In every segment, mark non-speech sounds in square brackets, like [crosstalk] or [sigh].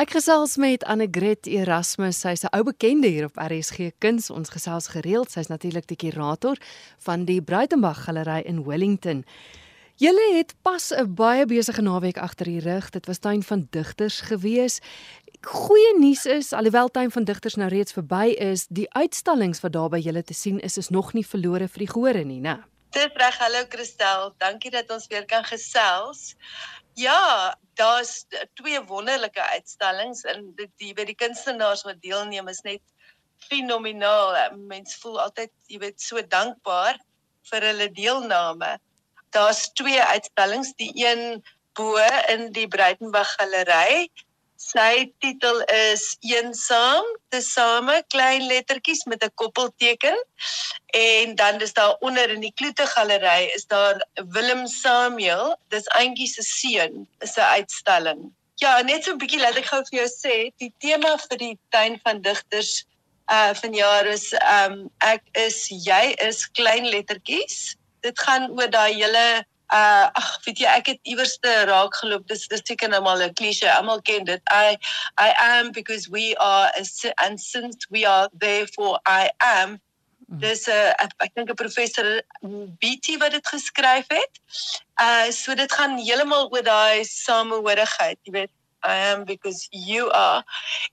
Ek gesels met Annegret Erasmus. Sy's 'n ou bekende hier op RSG Kuns. Ons gesels gereeld. Sy's natuurlik die kurator van die Bruitenberg Galery in Wellington. Julle het pas 'n baie besige naweek agter die rug. Dit was tuin van digters gewees. Goeie nuus is, alhoewel tuin van digters nou reeds verby is, die uitstallings wat daar by julle te sien is, is nog nie verlore vir die gehore nie, né? Dis reg. Hallo Christel. Dankie dat ons weer kan gesels. Ja, daar's twee wonderlike uitstallings en dit die by die kunstenaars wat deelneem is net fenomenaal. Mense voel altyd, jy weet, so dankbaar vir hulle deelname. Daar's twee uitstallings, die een bo in die Breitenberg Galery Sy titel is Eensaam, tesame klein lettertjies met 'n koppelteken. En dan is daar onder in die Kloete Galery is daar Willem Samuel, dis Auntie se seun, is 'n uitstalling. Ja, net so 'n bietjie laat ek gou vir jou sê, die tema vir die tuin van digters uh vanjaar is um ek is jy is klein lettertjies. Dit gaan oor daai hele uh ag weet jy ek het iewers te raak geloop. Dis dis seker nou maar 'n klise. Almal ken dit. I i am because we are and since we are therefore i am mm. dis 'n uh, ek dink 'n professor BT wat dit geskryf het. Uh so dit gaan heeltemal oor daai samehorigheid jy weet. I am because you are.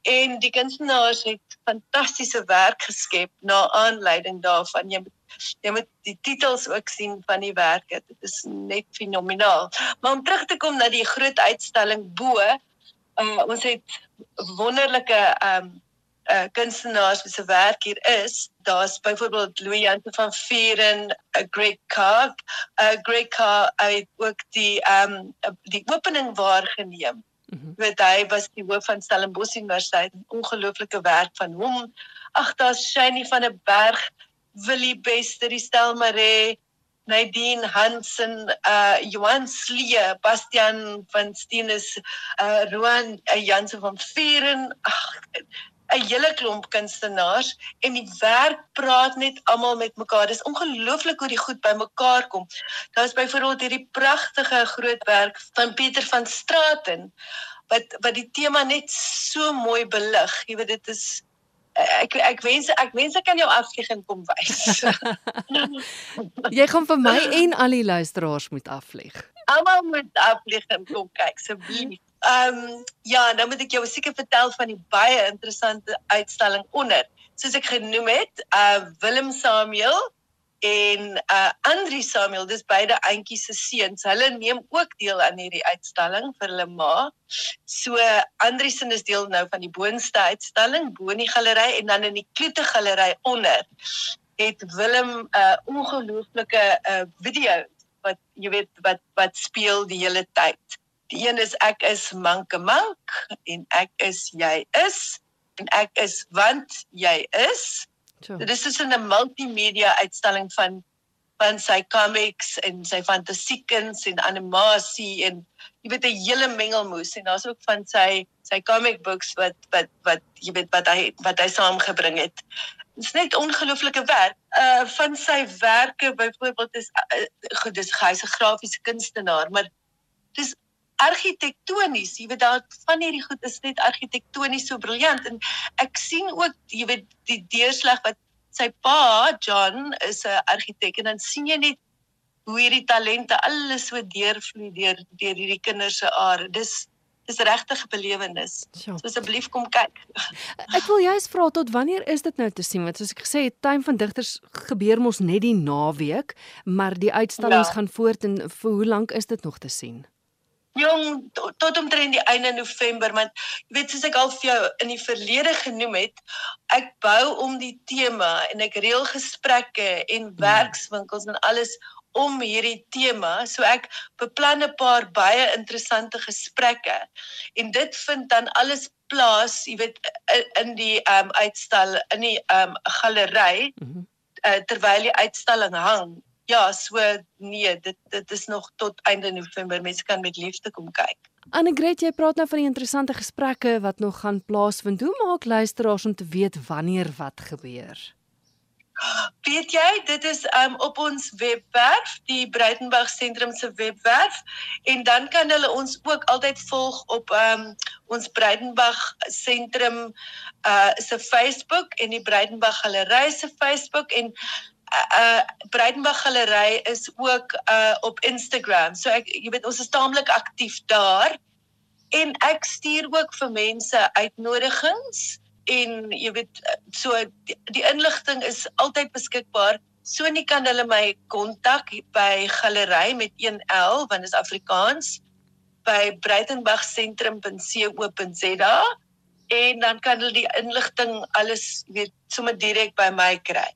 En die kunstenaars het fantastiese werk geskep na aanleiding daarvan. Jy moet jy moet die titels ook sien van die werke. Dit is net fenomenaal. Maar om terug te kom na die groot uitstalling bo, uh, ons het wonderlike ehm um, uh kunstenaars wie se werk hier is. Daar's byvoorbeeld Louis Jante van Vieren, uh, Greg Carr, uh, Greg Carr uit ook die ehm um, die opening waargeneem. Mm -hmm. Weet hy was die hoof van Stellenbosch Universiteit, ongelooflike werk van hom. Ag, daar's Shiny van 'n berg Willie Bester, Stel Maree, Nadine Hansen, uh Johan Slee, Bastian van Steenes, uh Roan uh, Jansen van Vieren, ag 'n hele klomp kunstenaars en die werk praat net almal met mekaar. Dis ongelooflik hoe die goed bymekaar kom. Daar's byvoorbeeld hierdie pragtige groot werk van Pieter van Straaten wat wat die tema net so mooi belig. Jy weet dit is ek ek wens ek wens ek kan jou afvlieg en kom wys. [laughs] jy gaan vir my en al die luisteraars moet afvlieg. Almal moet afvlieg en kom kyk asseblief. Ehm um, ja, nou moet ek jou seker vertel van die baie interessante uitstalling onder. Soos ek genoem het, uh Willem Samuel en uh Andri Samuel dis beide eentjies se seuns. Hulle neem ook deel aan hierdie uitstalling vir hulle ma. So Andri se is deel nou van die boonste uitstalling bo in die galery en dan in die kloete galery onder het Willem 'n uh, ongelooflike uh video wat jy weet wat wat speel die hele tyd. Die een is ek is manke mank en ek is jy is en ek is want jy is Sure. Dit is dus 'n multimedia uitstalling van van sy comics en sy fantasiekens en animasie en jy weet 'n hele mengelmoes en daar's ook van sy sy comic books wat wat wat jy weet wat hy wat hy saamgebring het. Dit is net ongelooflike werk. Uh van sy werke byvoorbeeld is uh, goed dis hy's 'n grafiese kunstenaar, maar dis argitektonies, jy weet daar van hierdie goed is net argitektonies so briljant en ek sien ook jy weet die deurslag wat sy pa John is 'n argitek en dan sien jy net hoe hierdie talente alles so deurvloei deur deur hierdie kinders se are. Dis dis regtig 'n belewenis. So asseblief kom kyk. Ek wil juist vra tot wanneer is dit nou te sien? Want soos ek gesê het, tuin van digters gebeur mos net die naweek, maar die uitstallings ja. gaan voort en vir hoe lank is dit nog te sien? Jong tot, tot omtrent die einde November want jy weet soos ek al vir jou in die verlede genoem het ek bou om die tema en ek reël gesprekke en hmm. werkswinkels en alles om hierdie tema so ek beplan 'n paar baie interessante gesprekke en dit vind dan alles plaas jy weet in die um uitstal in die um galery mm -hmm. uh, terwyl die uitstalling hang ja, so nee, dit dit is nog tot einde November. Mense kan met liefde kom kyk. Annegret, jy praat nou van die interessante gesprekke wat nog gaan plaasvind. Hoe maak luisteraars om te weet wanneer wat gebeur? Weet jy, dit is um op ons webwerf, die Breitenberg Sentrum se webwerf en dan kan hulle ons ook altyd volg op um ons Breitenberg Sentrum uh se Facebook en die Breitenberg Galery se Facebook en uh Breitenberg Galery is ook uh op Instagram. So ek jy weet ons is taamlik aktief daar en ek stuur ook vir mense uitnodigings en jy weet so die, die inligting is altyd beskikbaar. So nie kan hulle my kontak by galery met 1L want dit is Afrikaans by breitenbergsentrum.co.za en dan kan hulle die inligting alles weet sommer direk by my kry.